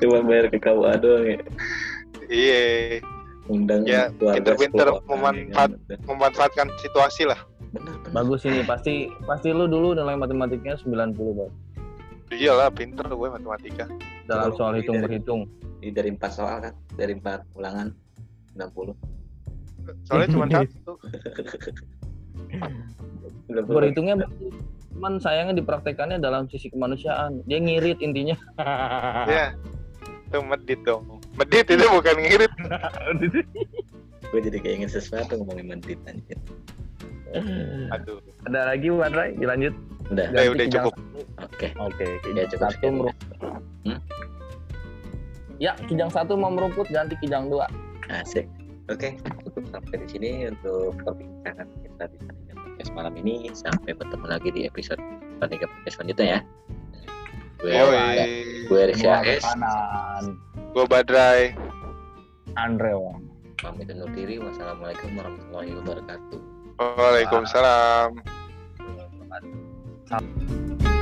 cuma bayar ke KUA doang ya. Iya. Undang Ya, pinter-pinter sekolah, memanfaat- memanfaatkan situasi lah. Benar benar. Bagus ini pasti pasti lu dulu nilai matematikanya 90 bang. iyalah pinter gue matematika Dalam soal hitung dari- berhitung. Ini dari empat soal kan dari empat ulangan 90 soalnya cuma satu 90. Berhitungnya cuman sayangnya dipraktekannya dalam sisi kemanusiaan. Dia ngirit intinya. ya itu medit dong medit itu bukan ngirit gue jadi keinget sesuatu ngomongin mentit anjir aduh Ada lagi Wan Rai? Dilanjut. Udah. Ya, udah kijang cukup. oke. Oke, Ya, kijang cukup satu sekian. merumput. Hmm? Ya, kijang satu mau merumput ganti kijang dua. asik. Oke cukup sampai di sini untuk perbincangan kita di Saniga Podcast malam ini. Sampai bertemu lagi di episode Saniga Podcast selanjutnya ya. Gue gue ke S gue badrai. Andre Wang. pamit undur diri. Wassalamualaikum warahmatullahi wabarakatuh. Waalaikumsalam Satu.